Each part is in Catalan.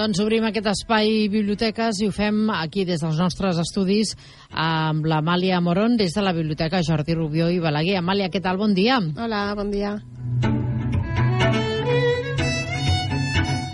Doncs obrim aquest espai biblioteques i ho fem aquí des dels nostres estudis amb l'Amàlia Moron des de la Biblioteca Jordi Rubió i Balaguer. Amàlia, què tal? Bon dia. Hola, bon dia.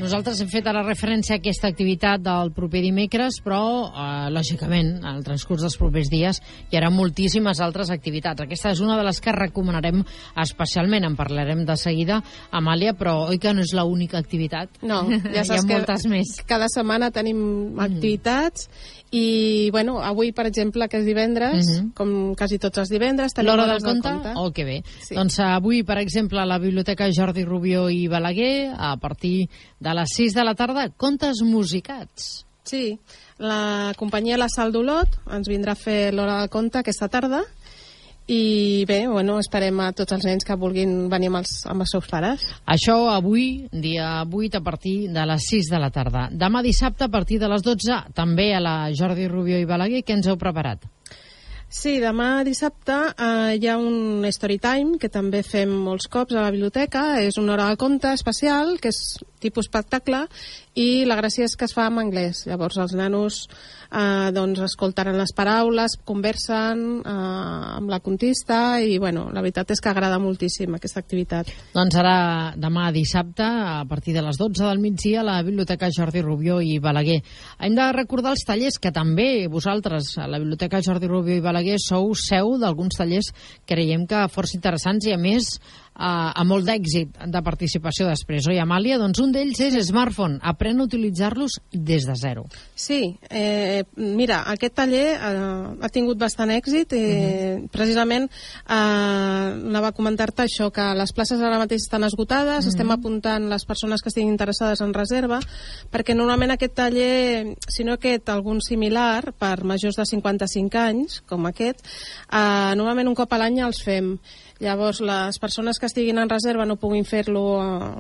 Nosaltres hem fet ara referència a aquesta activitat del proper dimecres, però, eh, lògicament, en el transcurs dels propers dies hi haurà moltíssimes altres activitats. Aquesta és una de les que recomanarem especialment. En parlarem de seguida, Amàlia, però oi que no és l'única activitat? No, ja saps hi ha que moltes més. cada setmana tenim activitats i, bueno, avui, per exemple, que és divendres, Mhm. com quasi tots els divendres, tenim L'hora del hores conte? Oh, que bé. Sí. Doncs avui, per exemple, a la Biblioteca Jordi Rubió i Balaguer, a partir de les 6 de la tarda, contes musicats. Sí, la companyia La Sal d'Olot ens vindrà a fer l'hora del conte aquesta tarda i bé, bueno, esperem a tots els nens que vulguin venir amb els, amb els seus pares. Això avui, dia 8, a partir de les 6 de la tarda. Demà dissabte, a partir de les 12, també a la Jordi Rubió i Balaguer, què ens heu preparat? Sí, demà dissabte eh, hi ha un story time que també fem molts cops a la biblioteca. És una hora de conte especial, que és tipus espectacle, i la gràcia és que es fa en anglès. Llavors els nanos eh, doncs escoltaran les paraules, conversen eh, amb la contista i bueno, la veritat és que agrada moltíssim aquesta activitat. Doncs ara, demà dissabte, a partir de les 12 del migdia, a la Biblioteca Jordi Rubió i Balaguer. Hem de recordar els tallers que també vosaltres, a la Biblioteca Jordi Rubió i Balaguer, sou seu d'alguns tallers creiem que força interessants i, a més, a, molt d'èxit de participació després. Oi, Amàlia? Doncs un d'ells és Smartphone. Aprèn a utilitzar-los des de zero. Sí, eh, mira, aquest taller eh, ha tingut bastant èxit i uh precisament eh, anava a comentar-te això, que les places ara mateix estan esgotades, estem apuntant les persones que estiguin interessades en reserva, perquè normalment aquest taller, si no aquest, algun similar, per majors de 55 anys, com aquest, eh, normalment un cop a l'any els fem. Llavors, les persones que estiguin en reserva no puguin fer-lo eh,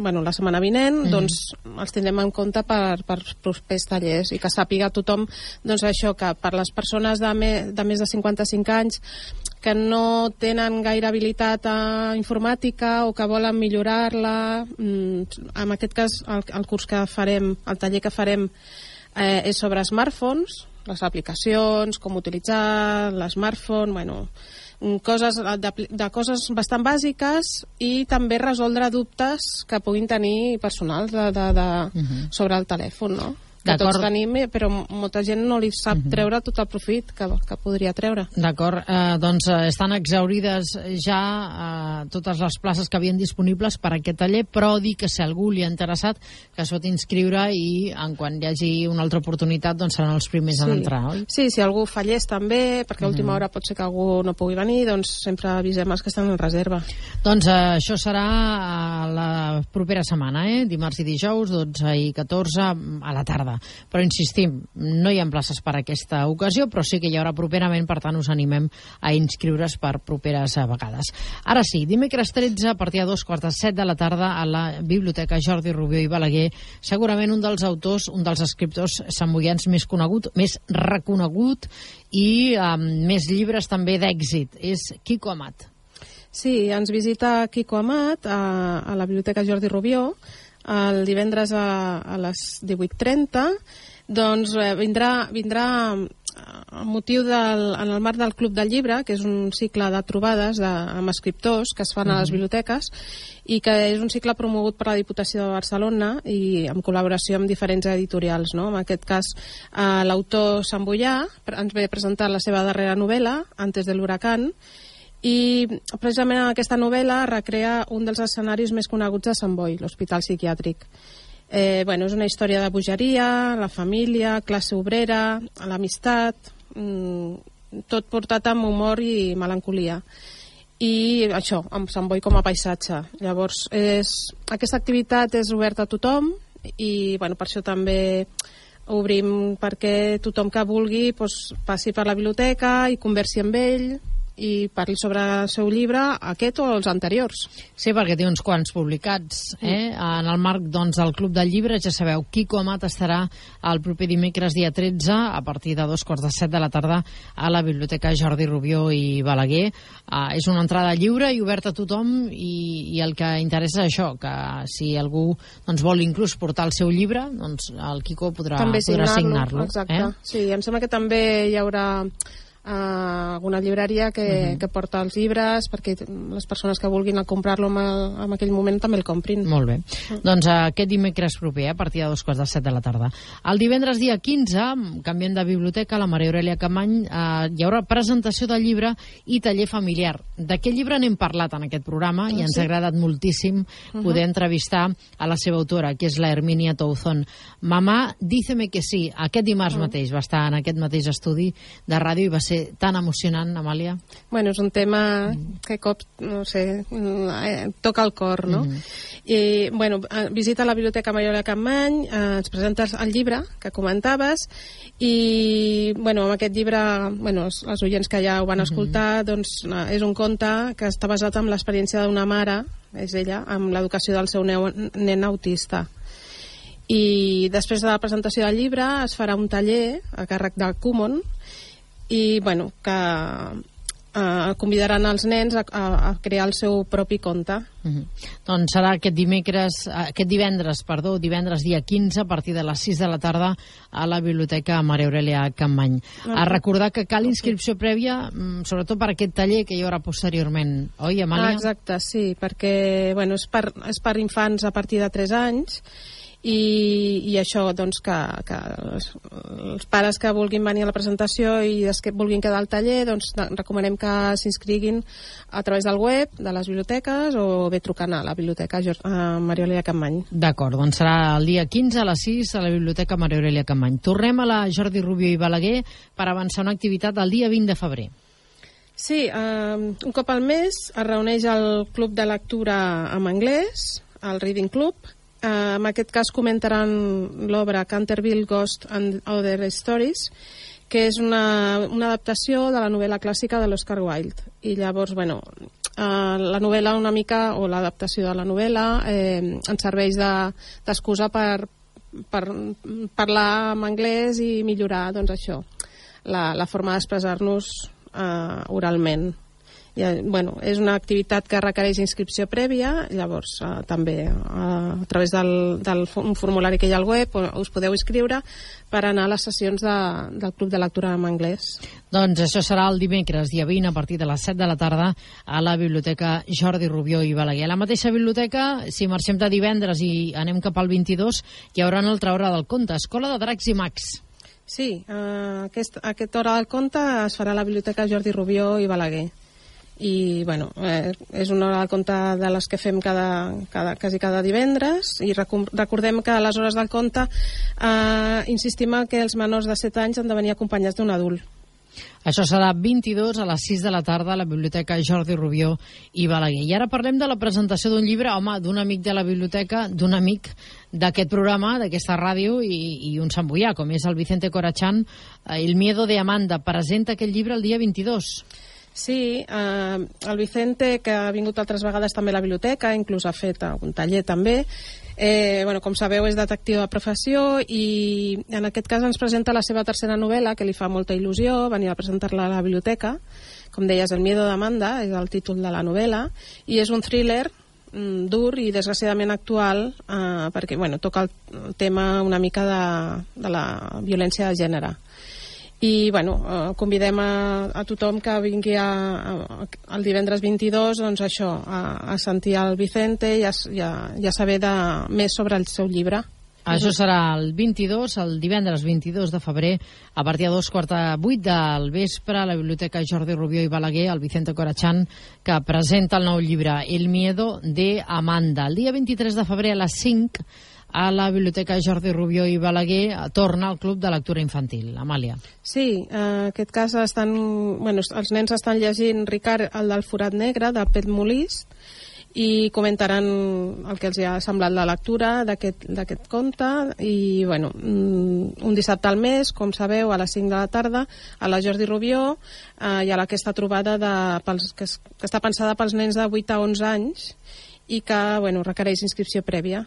bueno, la setmana vinent, mm. doncs els tindrem en compte per, per propers tallers i que sàpiga tothom doncs, això que per les persones de, me, de més de 55 anys que no tenen gaire habilitat a informàtica o que volen millorar-la, mm, en aquest cas el, el curs que farem, el taller que farem eh, és sobre smartphones, les aplicacions, com utilitzar l'smartphone, bueno, coses de, de coses bastant bàsiques i també resoldre dubtes que puguin tenir personals de, de, de, uh -huh. sobre el telèfon, no? Que tots tenim, eh, però molta gent no li sap -huh. treure tot el profit que, que podria treure. D'acord, eh, doncs eh, estan exaurides ja eh, totes les places que havien disponibles per a aquest taller, però dir que si algú li ha interessat que es pot inscriure i en quan hi hagi una altra oportunitat doncs seran els primers en entrar, oi? Sí, si algú fallés també, perquè a última hora pot ser que algú no pugui venir, doncs sempre avisem els que estan en reserva. Doncs eh, això serà a la propera setmana, eh? dimarts i dijous, 12 i 14 a la tarda. Però insistim, no hi ha places per aquesta ocasió, però sí que hi haurà properament, per tant us animem a inscriure's per properes eh, vegades. Ara sí, dimecres 13, a partir de dos quarts de set de la tarda, a la Biblioteca Jordi Rubió i Balaguer, segurament un dels autors, un dels escriptors samboians més conegut, més reconegut i amb més llibres també d'èxit. És Quico Amat. Sí, ens visita Quico Amat a, a la Biblioteca Jordi Rubió el divendres a, a les 18.30 doncs eh, vindrà, vindrà eh, amb motiu del, en el marc del Club del Llibre, que és un cicle de trobades de, amb escriptors que es fan a les biblioteques i que és un cicle promogut per la Diputació de Barcelona i en col·laboració amb diferents editorials. No? En aquest cas, eh, l'autor Samboyà ens ve a presentar la seva darrera novel·la, Antes de l'huracán, i precisament en aquesta novel·la recrea un dels escenaris més coneguts de Sant Boi, l'Hospital Psiquiàtric. Eh, bueno, és una història de bogeria, la família, classe obrera, l'amistat, mm, tot portat amb humor i melancolia. I això, amb Sant Boi com a paisatge. Llavors, és, aquesta activitat és oberta a tothom i bueno, per això també obrim perquè tothom que vulgui doncs, passi per la biblioteca i conversi amb ell i parli sobre el seu llibre, aquest o els anteriors. Sí, perquè té uns quants publicats. Eh? En el marc doncs, del Club del Llibre, ja sabeu, Quico Amat estarà el proper dimecres dia 13 a partir de dos quarts de set de la tarda a la Biblioteca Jordi Rubió i Balaguer. Uh, és una entrada lliure i oberta a tothom i, i el que interessa és això, que si algú doncs, vol inclús portar el seu llibre, doncs el Quico podrà, també podrà signar-lo. signar-lo. Exacte. eh? Sí, em sembla que també hi haurà uh, alguna llibreria que, uh Mhm. -huh. que porta els llibres perquè les persones que vulguin comprar-lo en, en aquell moment també el comprin. Molt bé. Doncs eh, aquest dimecres proper, a partir de dos quarts de set de la tarda. El divendres dia 15, canviem de biblioteca, la Maria Aurelia Camany, eh, hi haurà presentació del llibre i taller familiar. D'aquest llibre n'hem parlat en aquest programa i ens ha agradat moltíssim poder entrevistar a la seva autora, que és la Herminia Touzón. Mamà, díceme que sí. Aquest dimarts mateix va estar en aquest mateix estudi de ràdio i va ser tan emocionant, Amàlia. Bueno, és un tema que cop, no sé, eh, toca el cor, no? Mhm. I, bueno, eh, visita la Biblioteca Mariola Campmany, eh, ens presentes el llibre que comentaves i, bueno, amb aquest llibre, bueno, els, els oients que ja ho van escoltar, doncs eh, és un conte que està basat en l'experiència d'una mare, és ella, amb l'educació del seu neu, nen autista. I després de la presentació del llibre es farà un taller a càrrec del Kumon i bueno, que eh, convidaran els nens a, a, a crear el seu propi conte. Mm -hmm. Doncs serà aquest dimecres, eh, aquest divendres, perdó, divendres dia 15 a partir de les 6 de la tarda a la Biblioteca Maria Aurelia Campmany. A recordar que cal inscripció prèvia, mm, sobretot per aquest taller que hi haurà posteriorment, oi, Amàlia? Ah, exacte, sí, perquè bueno, és, per, és per infants a partir de 3 anys i, i això doncs que, que els, els pares que vulguin venir a la presentació i els que vulguin quedar al taller doncs recomanem que s'inscriguin a través del web de les biblioteques o bé trucant a la biblioteca a Maria Aurelia Campmany. D'acord, doncs serà el dia 15 a les 6 a la Biblioteca Maria Aurelia Campany. Tornem a la Jordi Rubio i Balaguer per avançar una activitat el dia 20 de febrer. Sí, eh, un cop al mes es reuneix el Club de Lectura en anglès, el Reading Club. Eh, en aquest cas comentaran l'obra Canterville Ghost and Other Stories, que és una, una adaptació de la novel·la clàssica de l'Oscar Wilde. I llavors, bueno, eh, la novel·la una mica, o l'adaptació de la novel·la, eh, ens serveix de- d'excusa per, per parlar en anglès i millorar, doncs això, la, la forma d'expressar-nos eh, oralment. I, eh, bueno, és una activitat que requereix inscripció prèvia, llavors eh, també eh, a través del, del un formulari que hi ha al web us podeu inscriure per anar a les sessions de, del Club de Lectura en anglès. Doncs això serà el dimecres, dia 20, a partir de les 7 de la tarda, a la Biblioteca Jordi Rubió i Balaguer. A la mateixa biblioteca, si marxem de divendres i anem cap al 22, hi haurà una altra hora del conte, Escola de Dracs i Mags. Sí, eh, aquest, aquesta hora del conte es farà a la Biblioteca Jordi Rubió i Balaguer. I, bueno, eh, és una hora del conte de les que fem cada, cada, quasi cada divendres i recordem que a les hores del conte eh, insistim que els menors de 7 anys han de venir acompanyats d'un adult. Això serà 22 a les 6 de la tarda a la Biblioteca Jordi Rubió i Balaguer. I ara parlem de la presentació d'un llibre, home, d'un amic de la biblioteca, d'un amic d'aquest programa, d'aquesta ràdio i, i un samboià, com és el Vicente Corachán. Eh, El miedo de Amanda presenta aquest llibre el dia 22. Sí, eh, el Vicente, que ha vingut altres vegades també a la biblioteca, inclús ha fet un taller també, eh, bueno, com sabeu és detectiu de professió i en aquest cas ens presenta la seva tercera novel·la, que li fa molta il·lusió, venia a presentar-la a la biblioteca, com deies, El miedo d'Amanda, és el títol de la novel·la, i és un thriller mm, dur i desgraciadament actual eh, perquè bueno, toca el, el tema una mica de, de la violència de gènere i bueno, eh, convidem a, a tothom que vingui a, a, el divendres 22 doncs això, a, a sentir el Vicente i a, i a, i a saber de, més sobre el seu llibre. Això serà el 22, el divendres 22 de febrer, a partir de dos quarta vuit del vespre, a la Biblioteca Jordi Rubió i Balaguer, el Vicente Corachán, que presenta el nou llibre El miedo de Amanda. El dia 23 de febrer a les 5, a la Biblioteca Jordi Rubió i Balaguer, torna al Club de Lectura Infantil. Amàlia. Sí, en aquest cas estan, bueno, els nens estan llegint Ricard, el del forat negre, de Pet Molist, i comentaran el que els ha semblat la lectura d'aquest conte i bueno, mm, un dissabte al mes, com sabeu, a les 5 de la tarda a la Jordi Rubió eh, hi ha aquesta trobada de, pels, que, es, que està pensada pels nens de 8 a 11 anys i que bueno, requereix inscripció prèvia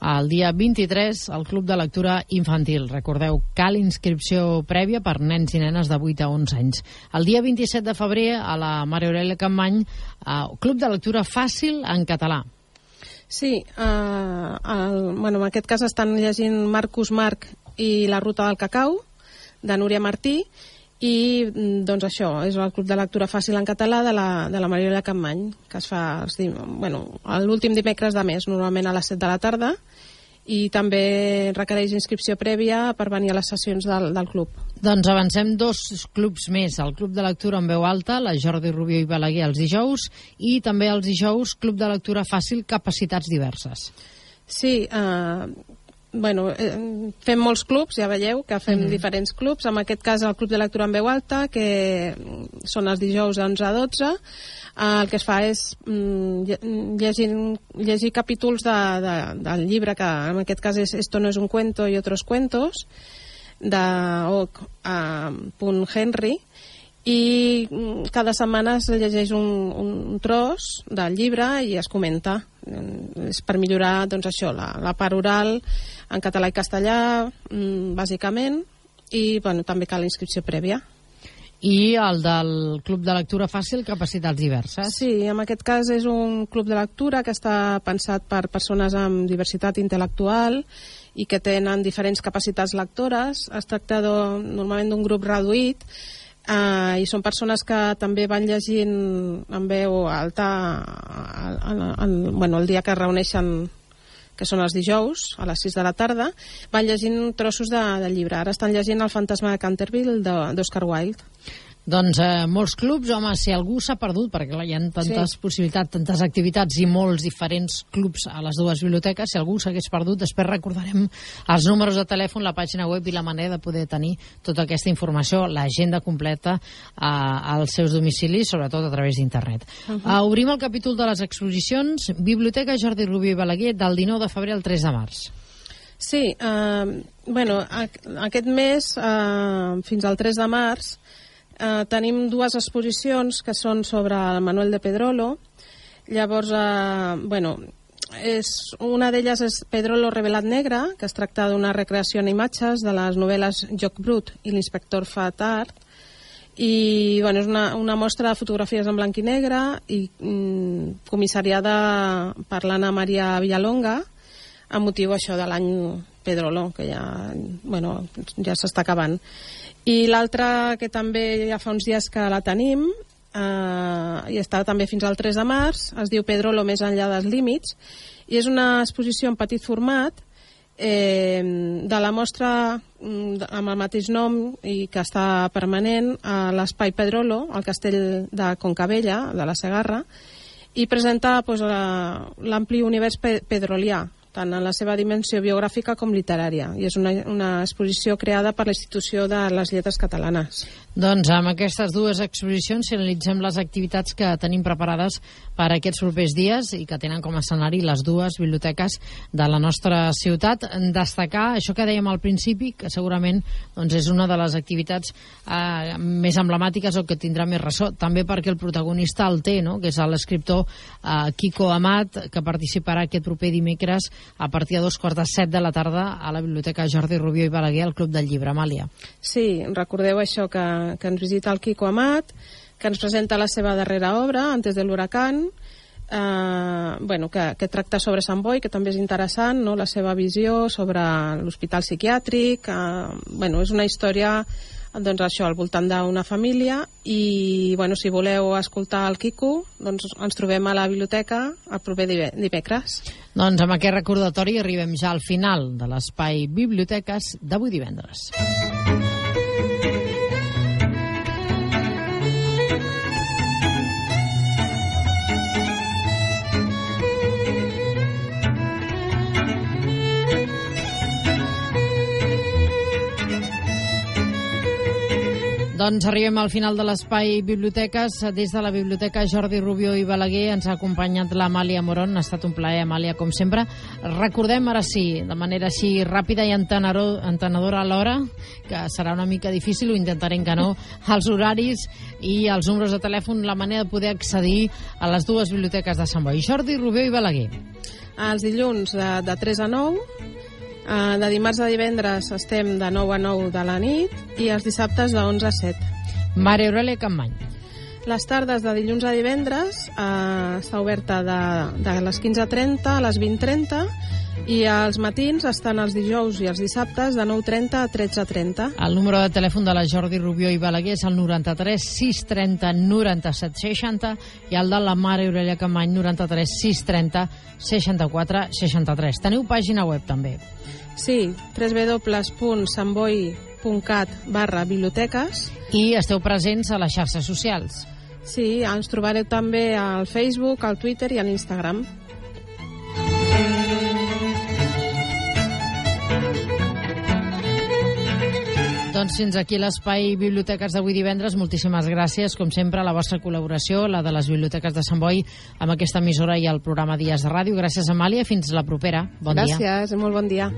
el dia 23 al Club de Lectura Infantil. Recordeu, cal inscripció prèvia per nens i nenes de 8 a 11 anys. El dia 27 de febrer a la Maria Aurelia Campmany, eh, Club de Lectura Fàcil en català. Sí, eh, el, bueno, en aquest cas estan llegint Marcus Marc i La ruta del cacau, de Núria Martí, i mm, doncs això, és el Club de Lectura Fàcil en català de la, de la Mariola Campmany, que es fa bueno, l'últim dimecres de mes, normalment a les 7 de la tarda, i també requereix inscripció prèvia per venir a les sessions del, del club. Doncs avancem dos clubs més, el Club de Lectura en veu alta, la Jordi Rubió i Balaguer els dijous, i també els dijous Club de Lectura Fàcil, capacitats diverses. Sí, eh, bueno, eh, fem molts clubs, ja veieu que fem mm. -hmm. diferents clubs, en aquest cas el Club de Lectura en veu alta, que són els dijous de 11 a 12, eh, el que es fa és mm, llegir, llegir capítols de, de, del llibre, que en aquest cas és Esto no es un cuento y otros cuentos, de Oc a punt Henry, i mm, cada setmana es llegeix un, un tros del llibre i es comenta. És per millorar, doncs, això, la, la part oral, en català i castellà, mm, bàsicament, i bueno, també cal inscripció prèvia. I el del Club de Lectura Fàcil, capacitats diverses. Sí, en aquest cas és un club de lectura que està pensat per persones amb diversitat intel·lectual i que tenen diferents capacitats lectores. Es tracta normalment d'un grup reduït Uh, i són persones que també van llegint en veu alta el, el, bueno, el dia que reuneixen que són els dijous, a les 6 de la tarda, van llegint trossos de, de llibre. Ara estan llegint El fantasma de Canterville d'Oscar Wilde. Doncs eh, molts clubs, home, si algú s'ha perdut, perquè clar, hi ha tantes sí. possibilitats, tantes activitats i molts diferents clubs a les dues biblioteques, si algú s'hagués perdut, després recordarem els números de telèfon, la pàgina web i la manera de poder tenir tota aquesta informació, l'agenda completa eh, als seus domicilis, sobretot a través d'internet. Uh -huh. uh, obrim el capítol de les exposicions. Biblioteca Jordi Rubio i Balaguer, del 19 de febrer al 3 de març. Sí, eh, bueno, aquest mes, eh, fins al 3 de març, eh, tenim dues exposicions que són sobre el Manuel de Pedrolo. Llavors, eh, bueno, és, una d'elles és Pedrolo Revelat Negre, que es tracta d'una recreació en imatges de les novel·les Joc Brut i l'inspector fa tard, i bueno, és una, una mostra de fotografies en blanc i negre i mm, comissariada per l'Anna Maria Villalonga amb motiu això de l'any Pedrolo, que ja, bueno, ja s'està acabant. I l'altra, que també ja fa uns dies que la tenim, eh, i està també fins al 3 de març, es diu Pedro lo més enllà dels límits, i és una exposició en petit format eh, de la mostra mm, amb el mateix nom i que està permanent a l'Espai Pedrolo, al castell de Concabella, de la Segarra, i presenta pues, l'ampli univers pedrolià, tant en la seva dimensió biogràfica com literària, i és una, una exposició creada per l'Institució de les Lletres Catalanes. Doncs amb aquestes dues exposicions, si analitzem les activitats que tenim preparades per aquests propers dies i que tenen com a escenari les dues biblioteques de la nostra ciutat, destacar això que dèiem al principi, que segurament doncs, és una de les activitats eh, més emblemàtiques o que tindrà més ressò, també perquè el protagonista el té, no? que és l'escriptor eh, Kiko Amat, que participarà aquest proper dimecres a partir de dos quarts de set de la tarda a la Biblioteca Jordi Rubió i Balaguer al Club del Llibre. Amàlia. Sí, recordeu això, que, que ens visita el Quico Amat, que ens presenta la seva darrera obra, Antes de l'huracán, eh, bueno, que, que tracta sobre Sant Boi, que també és interessant, no? la seva visió sobre l'hospital psiquiàtric. Eh, bueno, és una història doncs això, al voltant d'una família i bueno, si voleu escoltar el Quico doncs ens trobem a la biblioteca el proper dimecres. Doncs amb aquest recordatori arribem ja al final de l'espai Biblioteques d'avui divendres. Doncs arribem al final de l'espai Biblioteques. Des de la Biblioteca Jordi Rubió i Balaguer ens ha acompanyat l'Amàlia Moron. Ha estat un plaer, Amàlia, com sempre. Recordem ara sí, de manera així ràpida i entenedora alhora, que serà una mica difícil, ho intentarem que no, els horaris i els números de telèfon, la manera de poder accedir a les dues biblioteques de Sant Boi. Jordi Rubió i Balaguer. Els dilluns de, de 3 a 9 Uh, de dimarts a divendres estem de 9 a 9 de la nit i els dissabtes de 11 a 7. Mare Aurelia Campmany. Les tardes de dilluns a divendres uh, està oberta de, de les 15.30 a les 20.30 i els matins estan els dijous i els dissabtes de 9.30 a 13.30. El número de telèfon de la Jordi Rubió i Balaguer és el 93 630 97 60 i el de la Mare Aurelia Camany 93 630 64 63. Teniu pàgina web també. Sí, www.samboi.cat barra biblioteques. I esteu presents a les xarxes socials. Sí, ens trobareu també al Facebook, al Twitter i a l'Instagram. Doncs fins aquí l'espai Biblioteques d'avui divendres. Moltíssimes gràcies, com sempre, a la vostra col·laboració, la de les Biblioteques de Sant Boi, amb aquesta emissora i el programa Dies de Ràdio. Gràcies, Amàlia. Fins la propera. Bon gràcies, dia. Gràcies, molt bon dia.